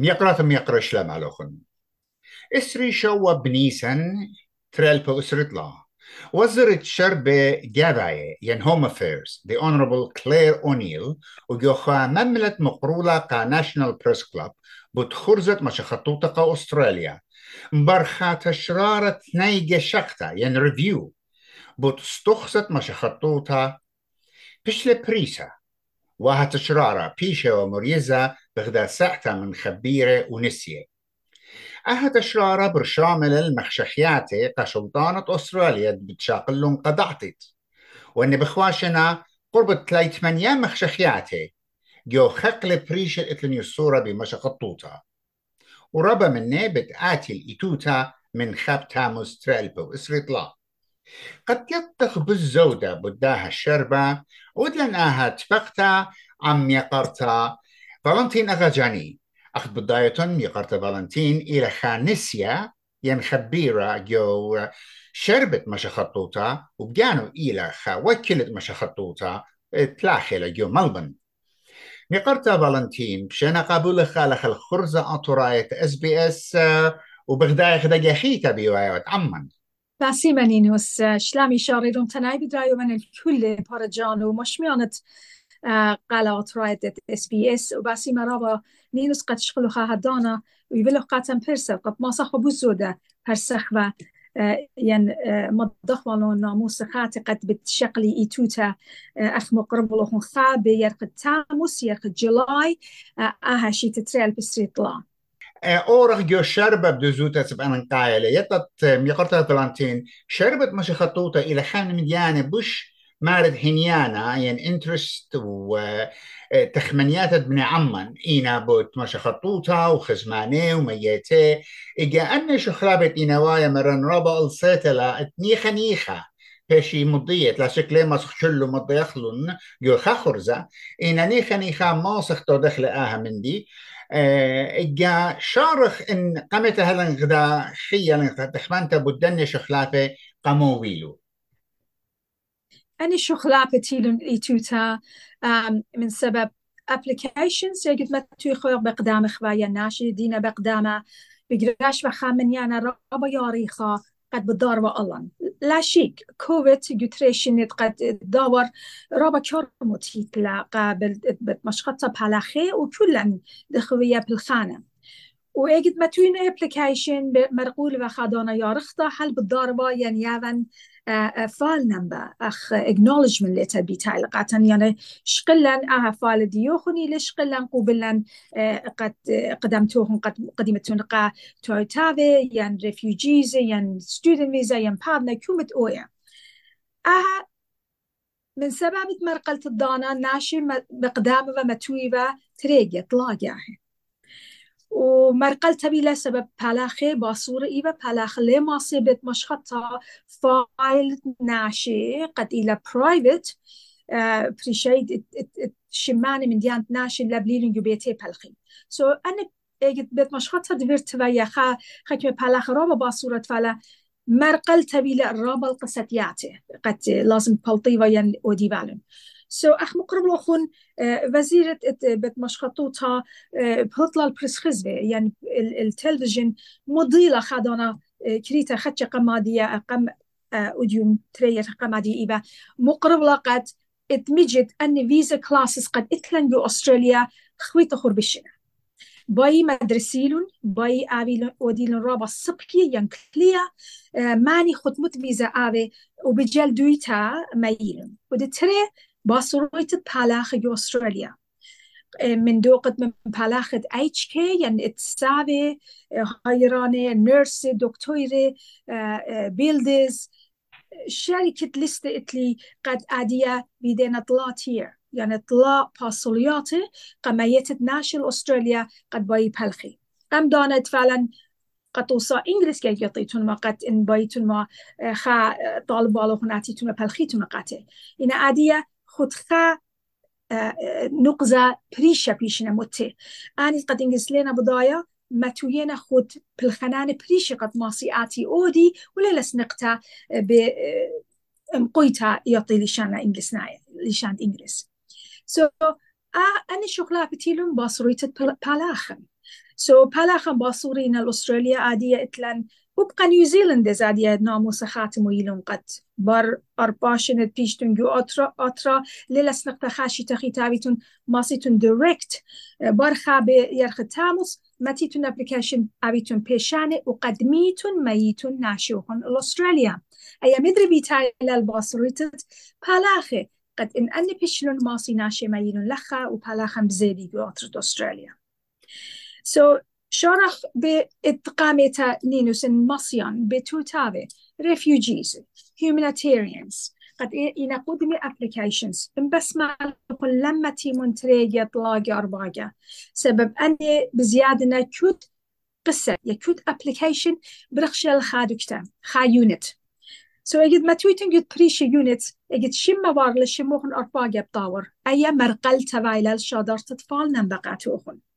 ميقرات ميقرش لما لوخن إسري شو بنيسن تريلبو اسرتلا وزرت شربة جافاية ين هوم افيرز the honorable Claire O'Neill وجوخا مملة مقرولة كا ناشنال بريس كلاب بتخرزت مش خطوطة كا أستراليا. مبرخة تشرارة نيجة شخطة ين ريفيو بتستخصت مش خطوطة بشلة بريسة وها تشرارة بيشة ومريزة بغدا ساعتا من خبيرة ونسية أها تشرارة برشامل المخشخياتي كسلطانة أستراليا بتشاقلهم قدعتت وأن بخواشنا قرب تلايت منيا مخشخياتي جو خقل بريش الاتلن الصورة بمشقطوطة وربا مني بتآتي الإتوتا من خاب تاموس تريلبو إسريطلا قد يطخ بالزودة بداها الشربة ودلن آها تفقتا عم يقرتا. فالنتين أغاجاني أخذ بداية يقرتا فالنتين إلى خانسيا ين خبيرة جو شربت مشخطوطة وبجانو إلى خا وكلت مشخطوطة تلاخي جو ملبن. ميقرتا فالنتين بشنا قابل خالخ الخرزة أطراية إس بي إس وبغداية خدا بيوايوت عمان باسيمانينوس شلامي شاريرون تناي بدرايو من الكل بارجانو مشميانت قالات رايدت اس بي اس وباسي مرابا نينوس قد شغلو هدانا ويبلو قاتم برسل قد ما صخو بوزودة برسخ و ين مضخ والو ناموس خاتي قد بتشقلي ايتوتا اخ مقرب لهم خابي يرقد تاموس يرقد جولاي اها شي تتريل بستريت لا. أورغ جو شربة بدزوتا تبقى قايلة. يطت ميقرتا بلانتين شربت مش خطوطة إلى خان مديانة بش مارد هنيانا. يعني إنترست و تخمنيات ابن عمان. إينا بوت مش خطوطة وخزماني وميتي إجا أن شخرابت إينوايا مرن ربا السيتلا. اتنيخا نيخا بشي مضيت. لا شكلي ما سخشلو مضي يخلون جو خخرزة. إينا نيخا نيخا ما سختو دخل آها من دي إجا شارخ إن قمت هلن غدا خيا تخمنت بدن شخلافة قمو ويلو. أنا شخلافة تيلون إيتوتا من سبب applications يجب ما تيخوي بقدام خوايا ناشي دينا بقدامة بقراش وخامن يانا رابا ياريخا قد بدار والله لا شيك كوفيد جوتريشن قد داور رابا كار متيت لا قابل مشخطة بحلاخي وكلا دخوية بالخانة وإجد ما توين ابليكيشن مرقول وخادانا يارختا حل بالضاربة يعني يابن فال نمبر اخ acknowledgement letter بتاعي قاتن يعني شقلن آها فال ديوخني ليش قلن قبلن قد قدمتوهم قد قدمتون قا تويتافي ين ريفيوجيز ين ستودنت فيزا ين بارنا كومت اويا آها من سبب مرقلة الضانا ناشي بقدام ومتويبة تريجة طلاقة ومرقل تبي سبب پلاخه با صورة إيبا پلاخ لما سيبت مشخطة فايل ناشي قد إلى برايفت بريشيد شماني من ديانت ناشي لبليلن يبيتي پلخي سو اجت بيت مشخطة دفرت ويا خا خكمة پلاخ رابا با صورة فلا مرقل تبي لرابا القصتياتي قد لازم بلطي وين ودي بالن. سو اخ مقرب لخون وزيرة بت مشخطوطها بهطلة البرسخزبة يعني التلفزيون مضيلة خادونا كريتا خدشة قمادية قم أوديوم ترير قمادية إيبا مقرب لقد اتمجد أن فيزا كلاسز قد اتلنجو أستراليا خويت أخور بشنا باي مدرسيلون باي آبي وديلون رابا سبكي ين كليا ماني خطمت فيزا آبي وبجل دويتا مايلون ودي تري باصرويت بالاخ أستراليا من دوقت من بالاخ اتش كي يعني اتسابي هايراني نيرس دكتوري بيلدز شركة لستة اتلي قد أدية بيدينا طلعت هير يعني طلع باصولياتي قميت ناشل أستراليا قد باي بلخي قم دانت فعلا قد توصى إنجلس كي يعطيتون ما قد إن بايتون ما خا طالب بالو هناتيتون بلخيتون قاتي إن أدية خودخا نقزة بريشة بيشنا متي أنا قد إنجز لنا بداية ما توينا خود بالخنان بريشة قد ماسي آتي أودي ولا لسنقتا ب مقويتا يعطي لشان إنجلس نايا لشان إنجلس سو so, أنا شغلة بتيلون باصريت بالاخن سو so, پلاخم باصورين الأستراليا آدية إتلن وبقى نيوزيلند زادية ناموس خاتم ويلون قد. بر أرباشن بيشتون جو أطرا أطرا للس نقطة خاشي تخي تابيتون ماسيتون ديركت بر خابي يرخ تاموس ماتيتون ابليكيشن أبيتون بيشاني وقدميتون ميتون ناشيوهن الأستراليا. أي مدري بيتاي للباصريتت بالاخي قد إن أني بيشلون ماسي ناشي ميلون لخا وبالاخم بزيدي جو أطرد أستراليا. So شرح بإتقامة نينوس مصيان بتوتابي refugees humanitarians. قد إنا قدمي applications. بس ما لما تيمون تريجي طلاقي أرباقة سبب أني بزيادة كود قصة يكود application برخشة الخادكتا خا يونت سو so, اجد ما تويتن قد بريش يونت اجد شم بار لشموخن أرباقة بطاور. أي مرقل تبايل الشادر تطفال نمبقاتوخن آه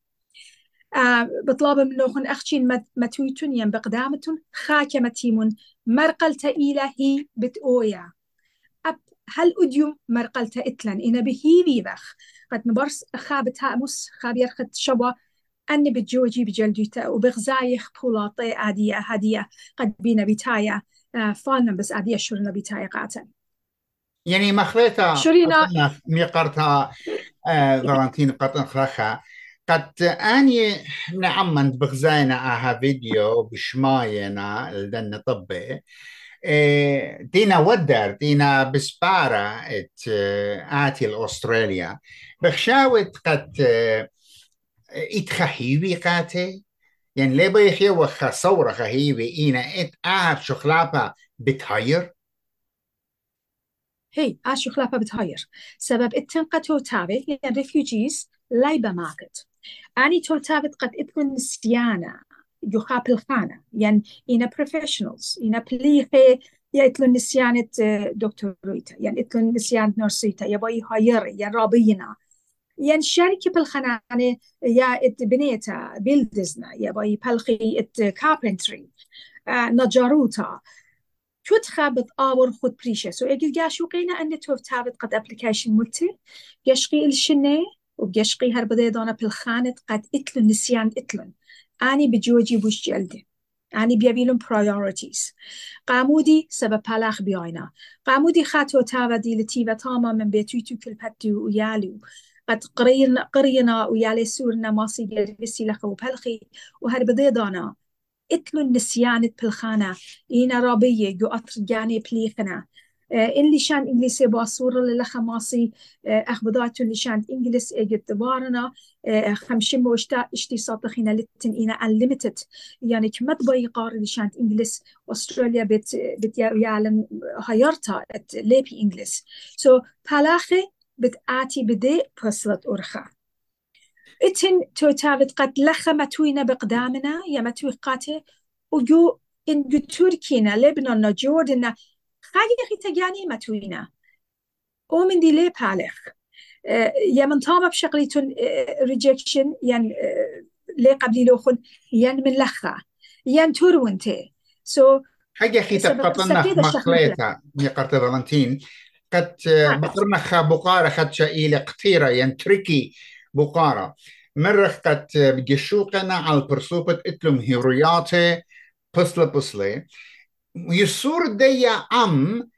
بطلب منوخن أخشين متويتون ين بقدامتون خاكة متيمون مرقلت إلى هي بتأويا أب هل أديوم مرقلت إتلن إنا بهي بيبخ. قد نبرس خابتها مس خابير خد شبا أني بتجوجي بجلدوتا وبغزايخ بولاطي عادية هدية قد بينا بتايا آه فالنا بس عادية شرنا بتايا قاتل يعني مخليتا شرينا ميقرتا آه فالنتين قطن خلخا قد أني نعم بغزاينا آها فيديو بشماينا لدن طبي. دينا ودر دينا بسبارة ات آتي الأستراليا بخشاوت قد اتخحيوي قاتي؟ يعني ليه بيحيى وخا صورة خهيوي إينا إت آهر شخلابا بتهير هي آه شخلابا بتهير سبب إتنقتو تابي يعني ريفيوجيز لايبا ماركت. أني ترتبط قد إذن نسيانا يخاب الخانة يعني إنا professionals إنا بليخي يا إتلون نسيانة دكتوريتا يعني إتلون نسيانة نرسيتا يا باي هايري يا رابينا. يعني شركة بالخنانة يا إت بنيتا بيلدزنا. يا باي بلخي إت كاربنتري آه نجاروتا. شو تخابط؟ آور خود بريشة سو إجل جاشو قينا أن توف تابت قد أبليكيشن ملتي. يشقي إلشنة. وبيشقي أشقيها بدي أنا بالخانة قد اتلن. نسيان إتلن أني بجو جيبوش جلدي أني بيبيلن priorities. قامودي سبب پلاخ بیاینا. قامودي خاتو تاوا دي و تاما من بيتوتو كلبتو ويالو قد قرينا قرينا ويالي سورنا ماسي ديرسي لخو بالخي وهر بدي دانا. اتلو النسيان بالخانة إينا رابيه جو أترجاني بليخنا إن لشان إنجليسي باصورة للخا ماسي أخبضاتو لشان إنجليس إجت بارنا خمشم وشتا اشتي ساطخينا لتن إنا unlimited. يعني كمد باي قار لشان إنجليس أستراليا بت بت يعلم هيرتا ليبي إنجليس so, بالاخي بتآتي بدي بصلت أرخا إتن توتافت قد لخا متوينا بقدامنا يا متوي قاتي وجو إن تركينا لبنان جوردنا خاگی تجاني متوينة ومن دي لي بالغ يا من طابة بشغليتون ريجكشن ين لي قبلي لوخن ين من لخا ين تورونتي سو حاجة خي تبقطنا مخليتا ميقرت فالنتين قد بقرنا خا بقارة خد شائلة قطيرة ين تركي بقارة مرة قد بجشوقنا على البرسوبة اتلم هيروياتي بصلة بصلة يصور دي أم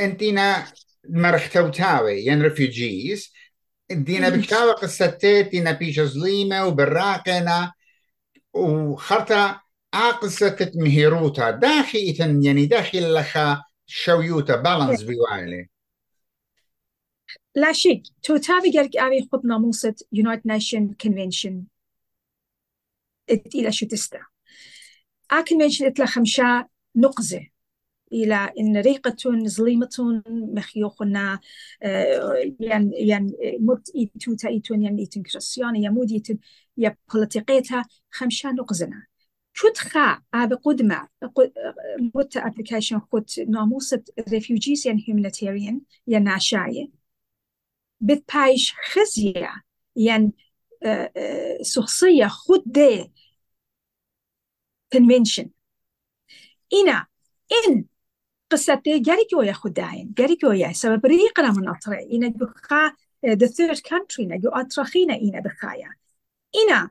انتنا مرختوتاوي ين ريفوجيز دينا بكتاوة قصتي دينا بيش زليمة وبراقنا وخرطة قصة مهيروتا داخي إتن يعني داخل لخا شويوتا بالانس بيوالي. لا شيء توتاوي قالك أبي خط ناموسة يونايتد نيشن كونفنشن إلى شو تستا. آ كونفنشن إتلا خمشة نقزة إلى إن ريقة ظليمة مخيوخنا يعني يعني مت إيتو تايتون يعني إيتن كريستيان يمود إيتن يا بوليتيقيتها خمشة نقزنا. شو تخا أبي قدمة مت أبليكيشن خد ناموسة ريفيوجيز يعني هيومانيتيريان يعني ناشاية. بتبايش خزية يعني شخصية خد دي convention. إنا إن قصتي جاري جويا خداين جاري جويا سبب ريقنا من أطري. إنا بخا the third country نجو أطرخينا إنا بخايا. إنا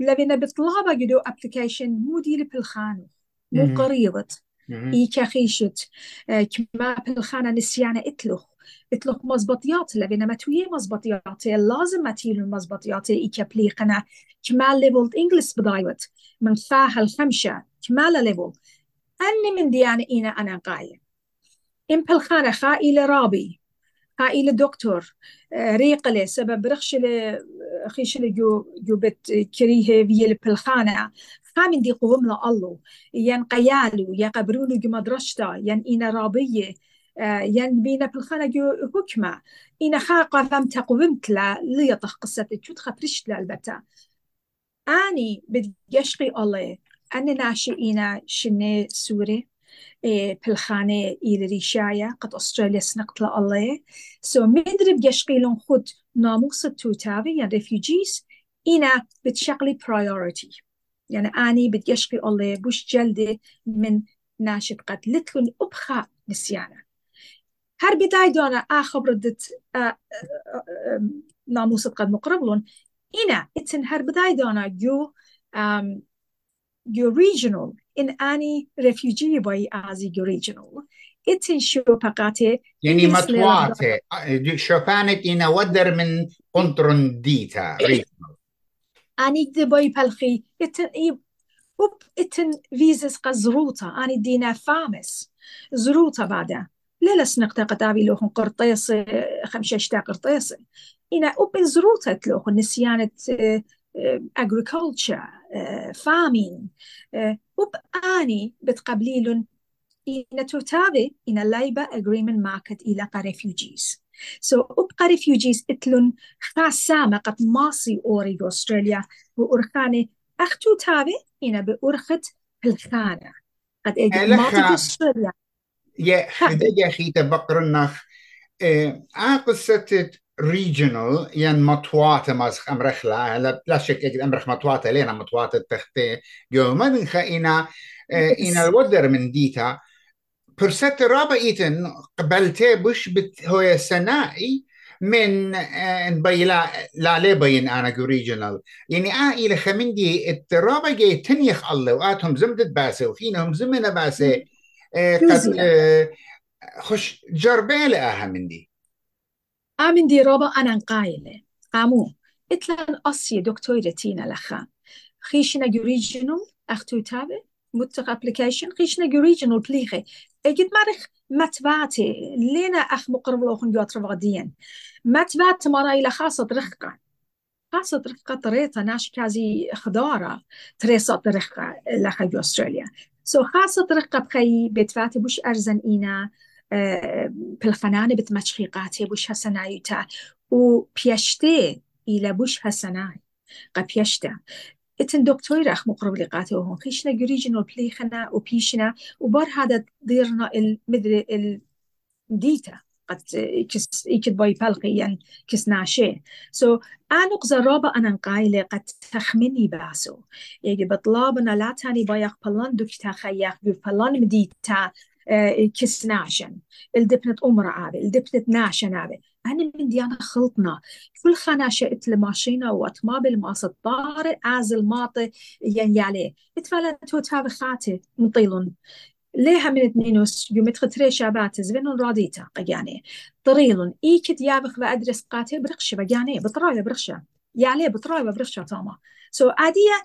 لبنا بطلابة جدو ابلكيشن مو دي بالخانو مو قريضة. اي كخيشت كما بالخانة نسيانة اتلخ اتلخ مزبطيات لبنا ما توية مزبطيات لازم ما تيلو المزبطيات اي كبليقنا كما ليفل انجلس بدايوت. من فاها الخمشة كما ليفل أني من ديانة إينا أنا قاية إن بالخانة خائلة رابي خائلة دكتور ريقلة سبب رخشلة خيشلة جو جو بت كريه في بالخانة. خامن دي قوم لا الله. ين قيالو يا قبرونو جو مدرشتا ين إينا رابية ين بينا بالخانة جو حكمة. إينا خاقة فم تقومت لا ليطخ قصة تشوت خفرشت البتة. أني بدي الله. أنا ناشئين شنة سوري إيه بالخانة إلى ريشايا قد أستراليا سنقت الله. سو مدرب يشقيلون خود ناموس التوتابي يعني ريفيجيز إنا بتشقلي priority. يعني أني بتيشقي الله بوش جلدي من ناشد قد لتلون أبخى نسيانا. هر بداية دونا آخر ردت ناموس قد مقربلون إنا إتن هر بداية دونا جو جو regional in any refugee boy as جو regional إتن شو بقاته يعني مطواتة شوفانك إنا ودر من قنطرن ديتا regional أني دي بوي بلخي إي وب إتن فيزس قزروطة أني دينا فامس. زروطة بعدها ليلة سنقطة قدابي لوخن قرطيس خمسة اشتا قرطيس إنا أوبن زروطة لوخن نسيانة agriculture. Farming وبآني بتقبليلن إن تتابع إن الليبة agreement market إلى refugees so أبقى refugees إتلن خاصة قد ماصي أوري أستراليا وأرخاني أختو تابع إن بأرخت بالخانة قد إجت ماطي أستراليا. يا خدي أخي تبقرنخ آه قصة regional ين مطوات ماسخ امرخلا لا لا شك اجد امرخ مطوات لينا مطوات التختي جو ما من خائنا إنا الودر من ديتا برست رابا إيتن قبلتي بش بت هو سنائي من بيلا لا لا بين أنا جو ريجنال يعني آه إلى خمندي الترابا جاي تنيخ الله واتهم زمدت باسه وفينهم زمنه باسه قد خش جربيله أها من آمن دي رابا أنا قايلة. قامو. إتلان أصي دكتورة تينا لخا. خيشنا جو ريجنال أختو تابع متق أبليكيشن. خيشنا جو ريجنال بليخي أجد مرخ متباتي. لينا أخ مقرب لوخن جوات رفاقديا متبات مرا إلى خاصة رخقة خاصة رخقة طريقة ناش كازي خضارة تريصة رخقة لخا جو أستراليا سو so خاصة رخقة بخي بيتفاتي بوش أرزن إينا. بالخنانة بتمشخيقاتي بوش هسنايتا وبيشتي إلى بوش هسناي قا بيشتا إتن دكتور أخ مقرب لقاته وهون خيشنا جريجن بليخنا وبيشنا وبار هذا ديرنا المدري الديتا قد كس إيكد باي بلقيا كس ناشي سو so, أنا قزرابة أنا قايلة قد تخمني باسو. يجي بطلابنا لا تاني بايق بلان دكتا خياق بلان مديتا كس ناشن. الدبنت أمرا عابي الدبنت ناشن عابي أنا من ديانا خلطنا. كل خناشة ماشينا واتمابل ما طارئ عازل ماطي ين يالي اتفالا تو تابي خاتي مطيلون. ليها من اتنينوس يوم تختري شابات زبنون راديتا قياني طريلون. إيكت يابخ وأدرس قاتي برخشة بقياني بطرايا برخشة. يالي بطرايا برخشة تاما سو so, عادية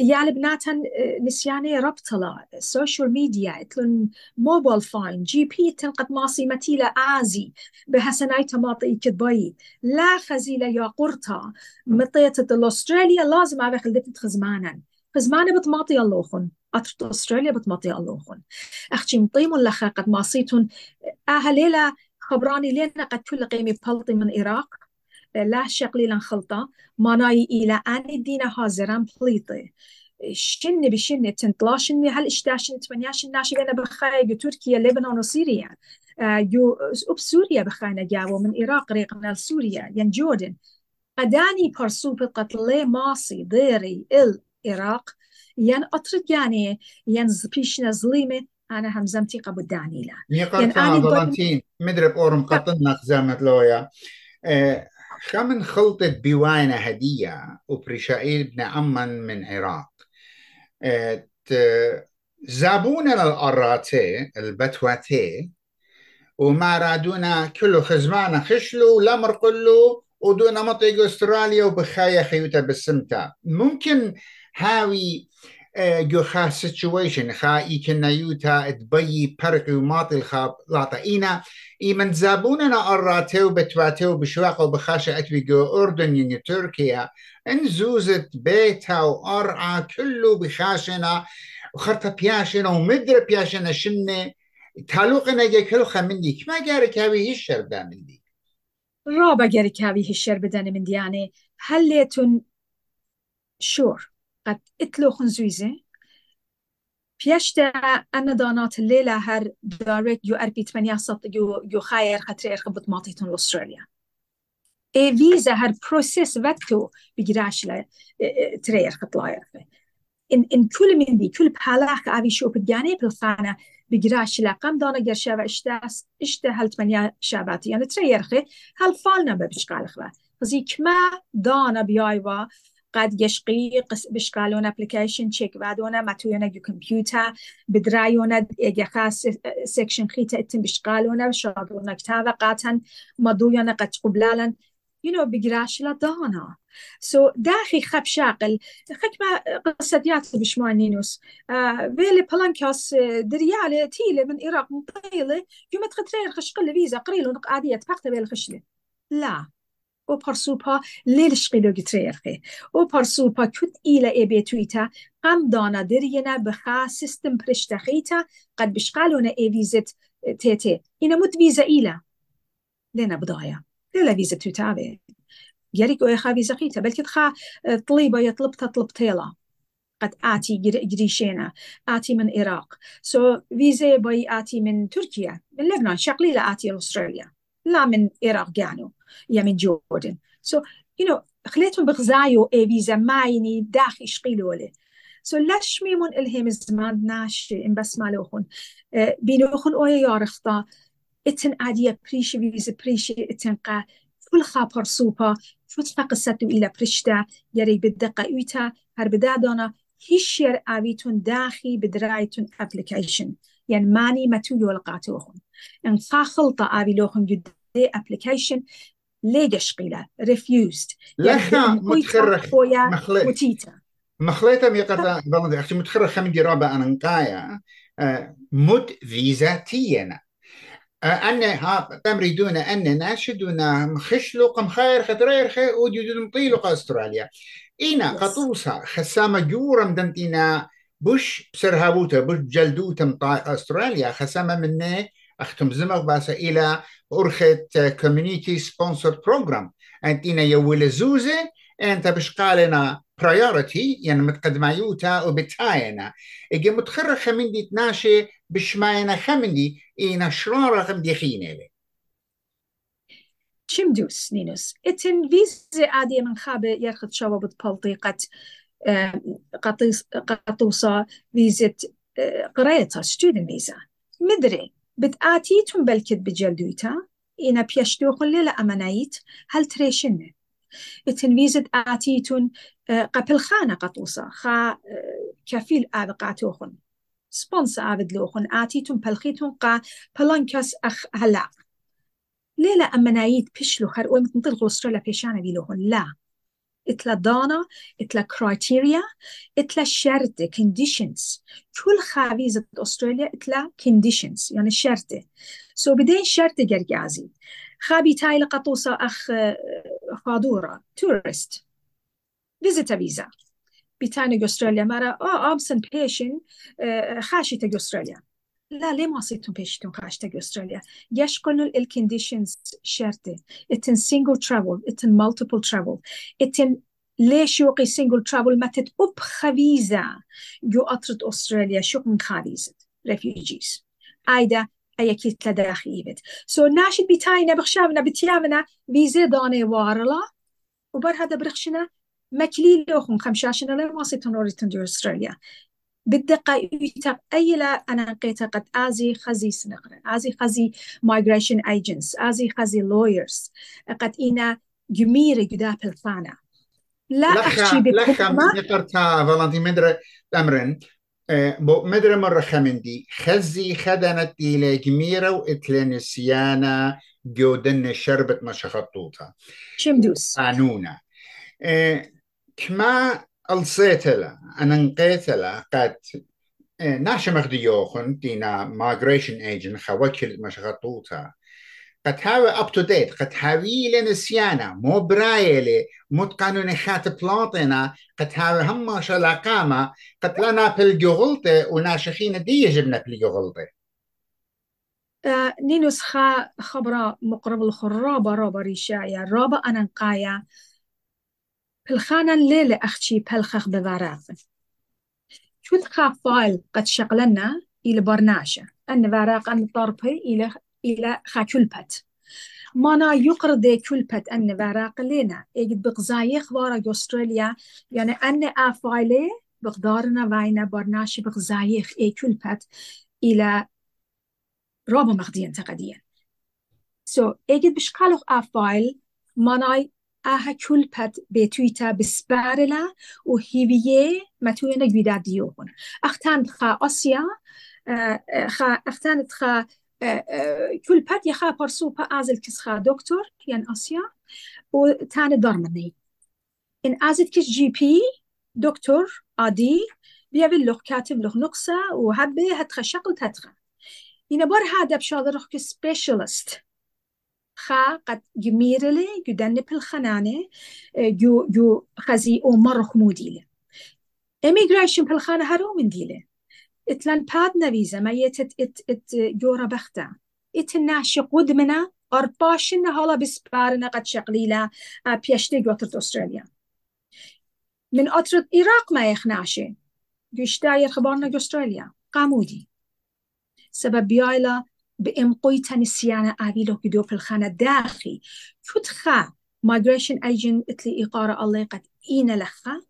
يالي بناتن نسياني ربطلا سوشيال ميديا اتلون موبايل فاين جي بي تنقد ماسي متيلة آزي. بهسناي تماطي كدبي. لا خزيلة يا قرطة. مطيتة الأستراليا لازم أبخل دفت خزمانا. خزمانة بتماطي اللوخن أطرت أستراليا بتماطي اللوخن أختي مطيم لخا قد ماسيتون أهليلا خبراني لنا قد كل قيمي بلطي من إراق لا شقلي لن خلطة. ماناي إلى أن الدين هازران بليطي. شن بشن تنطلا شن هل اشتاشن تمنياشن ناشي أنا بخاي تركيا لبنان وسوريا جو أب سوريا بخاينا جاو من العراق ريقنا لسوريا. ين جوردن. قداني برسو بقتل ماسي ديري العراق ين أترك يعني ين زبيشنا زليمة. أنا همزمتي قبل دانيلا. يعني أنا فلانتين مدرب أورم قطنا خزامة لويا. خمن خلطة بيوانا هدية وبريشائيل بن عمان من عراق؟ زابونا الأراتي البتواتي وما رادونا كله خزمانا خشلو لمر قلو ودونا مطيق أستراليا وبخايا خيوتا بالسمتا ممكن هاوي خا سيتويشن خا إيكنا يوتا تبي برقي وماطي الخاب لاطا إينا إيمن زابوننا أراتيو بتواتيو بشواقة وبخاشة أتبي جو أردن يعني تركيا انزوزت بيتا وأرعى كله بخاشنا وخرطة بياشنا ومدر بياشنا شنة تعلقنا جا كله خمندي كما جارك هاوي هشر دا مندي رابا جارك هاوي هشر بدن من يعني هل شور قد اتلو خنزويزة بيشتا أنا دانات الليلة هر دارك يو أربي تمانية سط يو, يو خاير خطري أرخبط ماطيتون لأستراليا إي فيزا هر بروسيس وقتو بجراش لا ترير خطلاير إن إن كل من دي كل بحالاك أبي شو بجاني بالخانة بجراش لا قم دانا جر شابة اشتاس اشتا هل تمانية شاباتي يعني ترير خي هل فالنا ببشقال خوا خزي كما دانا بيايوا قد بشكالون ابلكيشن تشيك بعدونا ما توينا جو كمبيوتر بدرايونا اجا خاص سيكشن خيتا اتن بشكالونا شاغلونا كتابة قاتن مدوينا قد قبلالا you know بقراش لا دانا سو so, داخي خب شاقل خك ما قصديات بشمانينوس آه فيلي بلانكاس دريالي تيلي من إراق مطيلة يوم تخطرير خشقل فيزا قريلو نق عادية تفاقت بيل خشلة. لا. و پرسوپا لیل شقیلو گتریرخی و پرسوپا کت ایلا ای بیتویتا قم دانا درینا بخا سيستم برشتخيتا قد بشقالونا اي فيزت تيتي إنا مت فيزا إيلا لنا بداية ليلا فيزا توتابي جاريك أو خا فيزا خيتا بل خا طليبة يطلبتا طلبتيلا قد آتي جريشينا آتي من العراق سو so, فيزا باي آتي من تركيا من لبنان. شقليلة آتي أستراليا لا من العراق جانو من جوردن. سو يو نو خليتهم بغزايو اي فيزا مايني داخل شقيلو له. سو لاش ميمون إلهم زمان ناش إن بس مالوخن بينوخن أويا يارختا إتن اديا بريشي فيزا بريشي اتن قا كل خابر سوبا. فتفق ستو إلى برشتا يري بالدقة ايتا هر بدادانا هشير آويتون داخي بدرايتون أبليكيشن. يعني ماني متو يولقاتوخن إن خلطة آوي لوخن جدا أبليكيشن. قيلة refused. لخا متخرخ. مخليت. وتيتا. مخليتا ميقتا بلد أختي متخرخ من رابع أنا نقايا. مد فيزا تينا أن ها تمريدون أن ناشدون مخشلو قم خير خطرير خي وجدون مطيلو أستراليا. إينا قطوسا خسامة جورا مدنتينا بوش بسرهابوتا بوش جلدوتا مطاي أستراليا خسامة مني أختم زمغ باسا إلى أرخت كوميونيتي سبونسر بروجرام أنتينا يول زوزة أنت بشقالنا برايورتي يعني متقدمة يوتا وبتاينا. إجي متخرج خمندي تناشي بشماينا خمندي إينا شرارة خمدي خينة شمدوس نينوس. إتن فيزا عادية من خابة يرخد شوابط بلطيقة قطوصة فيزا قريتها ستودنت فيزا مدري. بتآتيتم بلكت بجلدويتا إنا بيشتوخن للا أمنايت هل تريشن التنفيزة آتيتون قبل خانة قطوسة خا كفيل آبقاتوخن سبونس آبدلوخن آتيتون بلخيتون قا بلانكاس أخ هلا. ليلة أمنايت بيشلو خر ومتنطلقوا أستراليا بيشانا بيلوهن لا. إتلا دانا إتلا كرايتيريا إتلا شرط conditions. كل خاويزة أستراليا إتلا conditions يعني شرط. سو so بدين شرط جرجازي خابي تايل قطوسة أخ فادورة تورست فيزيتا فيزا بتاني أستراليا مرة آه أمسن بيشن خاشي تجي أستراليا لا ليه ما صيتم بيشتون خاش تجي أستراليا يشكلوا الكونديشنز شرطة اتن single travel اتن multiple travel. اتن ليش يوقي single travel ما تتقب خبيزة جو أطرد أستراليا شو من خبيزة refugees. أيدا أي كيت لداخل إيبت so, ناشد بتاينا بخشابنا بتيامنا فيزا داني وارلا وبر هذا برخشنا مكلي لوخم خمشاشنا لما واسطة أوريتن دي أستراليا بالدقة يتق أي لا أنا قيتا قد آزي خزي سنقرة آزي خزي migration agents آزي خزي lawyers قد إنا جميرة جدا بالفانا. لا أخشي بكما لخا نقرتها فالنتي مدرة أمرن. بو مدرة مرة خمندي. خزي خدنت إلى جميرة وإتلين السيانة جودن شربت ما شخطوطها شمدوس قانونا كما له أنا نقيت له قد ناشا مخديوخن دينا مايجريشن ايجن خوكل مشغطوطا قد هاوي اب تو ديت قد هاوي لنسيانا مو برايلي متقانون خات بلاطنا قد هاوي هم شلاقامة قد لنا بالجغلطة وناشخين دي يجبنا بالجغلطة آه نينوس خا خبرة مقرب الخرابة رابا ريشايا رابا أنا پلخانا ليلة أخشي بلخخ بفراغة شوت خافال قد شغلنا إلى برناشة أن فراغ أن طربي إلى إلى خاكلبت مانا يقر دي كلبت أن فراغ لنا إجد بقزايق وارا أستراليا يعني یعنی أن أفايلي بقدارنا وين برناشة بقزايق إي كلبت إلى رابع مخدي انتقديا سو so, اگه بشکالوخ افایل منای aha kulpat betuita besparela و هیویه متوینا گویدا دیوون اختان خا آسیا خا اختان خا kulpat يخا برسوبا آزل كس خا دكتور ين آسيا و تان دارمني إن ازل كس جي بي دكتور عادي بيابي لغ كاتب لغ نقصة وهبي هتخا شغل تتخا إن بار هذا بشادر روح كسبيشالست خا قد جميرلي جدن بالخنانة جو جو خزي أو مرخ موديله immigration بالخانة هرو من ديلة. إتلان بادنا فيزا ما يتت إت إت جورا بختا. اتناشي قدمنا أرباشنا هلا بسبارنا قد شقليلا بيشتي جوترت أستراليا. من أطرد إيراق ما يخناشي جشتاير خبرنا أستراليا. قامودي. سبب بيايلا بإمقويتا نسيانا آبيلو كدو في الخانة داخي. فتخا migration agent إتلي إقارة الله قد إينا لخا.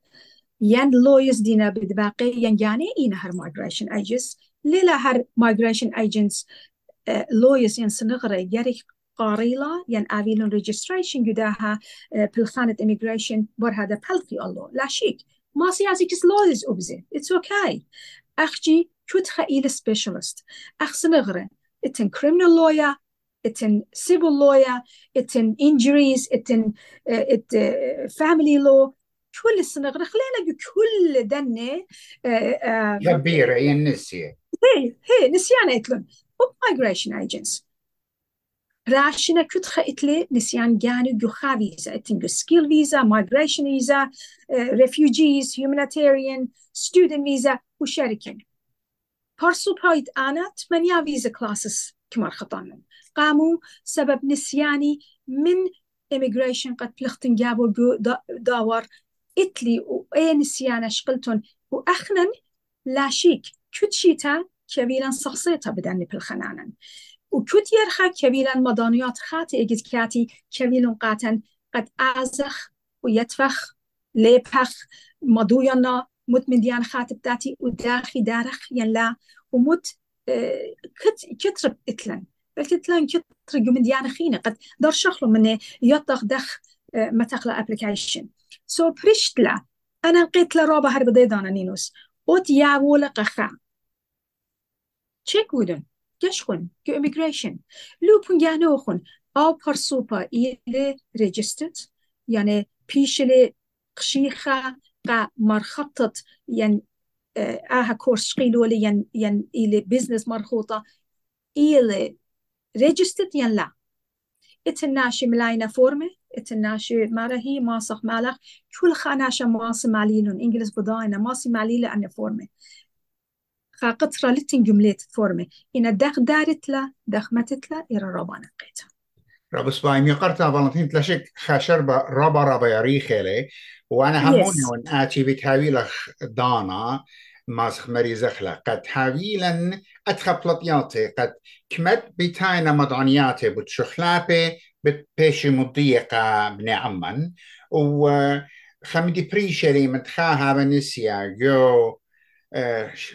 ين لويس دينا بدباقي ين يعني إينا هر migration agents. ليلا هر migration agents لويس ين سنغري. يريك قاريلا ين آبيلون registration جداها بالخانة immigration بر هذا بلقي الله. لا شيك. ما سياسي كس لويس أبزي it's okay. أخجي كتخا إلى specialist. أخسن غري it's in criminal lawyer it's in civil lawyer it's in injuries it's in uh, it uh, family law كل السنغر خلينا كل دنة كبيرة هي النسية هي هي نسيان اتلون migration agents راشنا كتخ اتلي نسيان جانو جوخا فيزا اتنجو skill visa migration visa uh, refugees humanitarian student visa وشركة بارسو بايد أنا تمنيا فيزا كلاسس كمار خطانا قاموا سبب نسياني من immigration قد بلختن جابوا داور إتلي وأي نسيانا شقلتون وأخنا لا شيك كت شيتا كبيلا صخصيتا بدني بالخنانا وكت يرخا كبيلا مدانيات خاتي إجد كاتي كبيلون قاتن قد أزخ ويتفخ ليبخ مدوينا مت من ديان خاتب داتي وداخي دارخ يلا ومت آه كت كترب إتلن. بل تتلن كتر من ديان خينة قد دار شخلو من يطخ دخ آه متخلا ابليكيشن سو بريشت لا. أنا نقيت لا روبا هرب ديدانا نينوس. أوت يا ولا قخا. تشيك ودن؟ كشخن كو immigration لو بنجانوخن أو برسوبا إلي ريجستت؟ يعني بيشلي قشيخة قا مرخطط ين آها كورس قيلولي ين ين إلي بيزنس مرخوطة إلي ريجستد ين لا. إتناشي ملاينا فورمة إتناشي مارا هي ماسخ مالخ كل خاناشا ماس ماليلون؟ إنجلس بداينا ماسي ماليلة أنا فورمة. خا قطرة لتن جملة فورمة. إن داخ دارت لا داخ متت لا إرى ربانا قيتا رب سبايم يقرتا فالنتين تلاشك خاشربا ربا ربا يريخيلي وأنا هموني yes. ون آتي بتهاويلخ دانا ماسخ مريزخلا قد هاويلا اتخبلطياتي قد كمت بتاينا مدعنياتي بتشخلابي بتبيشي مضيقة بن عمان. و خمدي بريشري متخاها بنسيا جو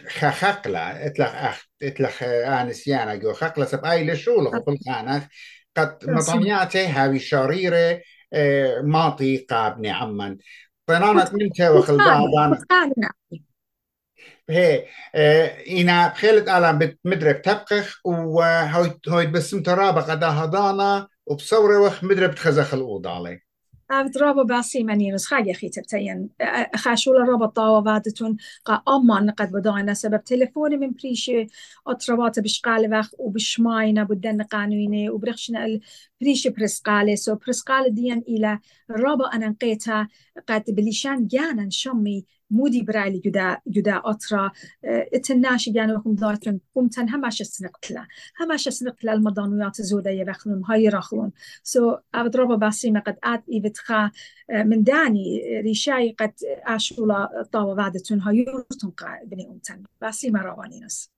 خخقلة إتلخ اخ إتلخ آنسيانا جو خقلة سباي لشولخ بالخانخ قد مطانياته هاوي شريرة ماطي قابني عمن. طنانة منتا وخلدها هي إنا بخيلت آلام بتمدرب تبقخ وهوي بسم ترابق قدا هضانا وبصورة وخ مدرب تخزخ الأوضة عليه درابا باسي منين خاقي خي تبتين خاشولا رابا طاوة فادتون قا أمان قد بدانا سبب تلفوني من بريشي أترباط بشقال وخ وبشماينا بدن قانوني وبرخشنا بريشي برسقالي سو برسقال ديان إلى رابا أنا نقيتها قد بليشان جانا شمي مودی برای جدا جدا اطرا ات ناشی یعنی وقتی دارن هم تن همش است نقل همش است نقل مردان ویات زوده ی رخ های سو اول دربا باسی مقد قد ای بتخا من دانی ريشاي قد آشولا طاو بعد تون هایی رو قا بنی اون تن. باسی روانينس وانی نس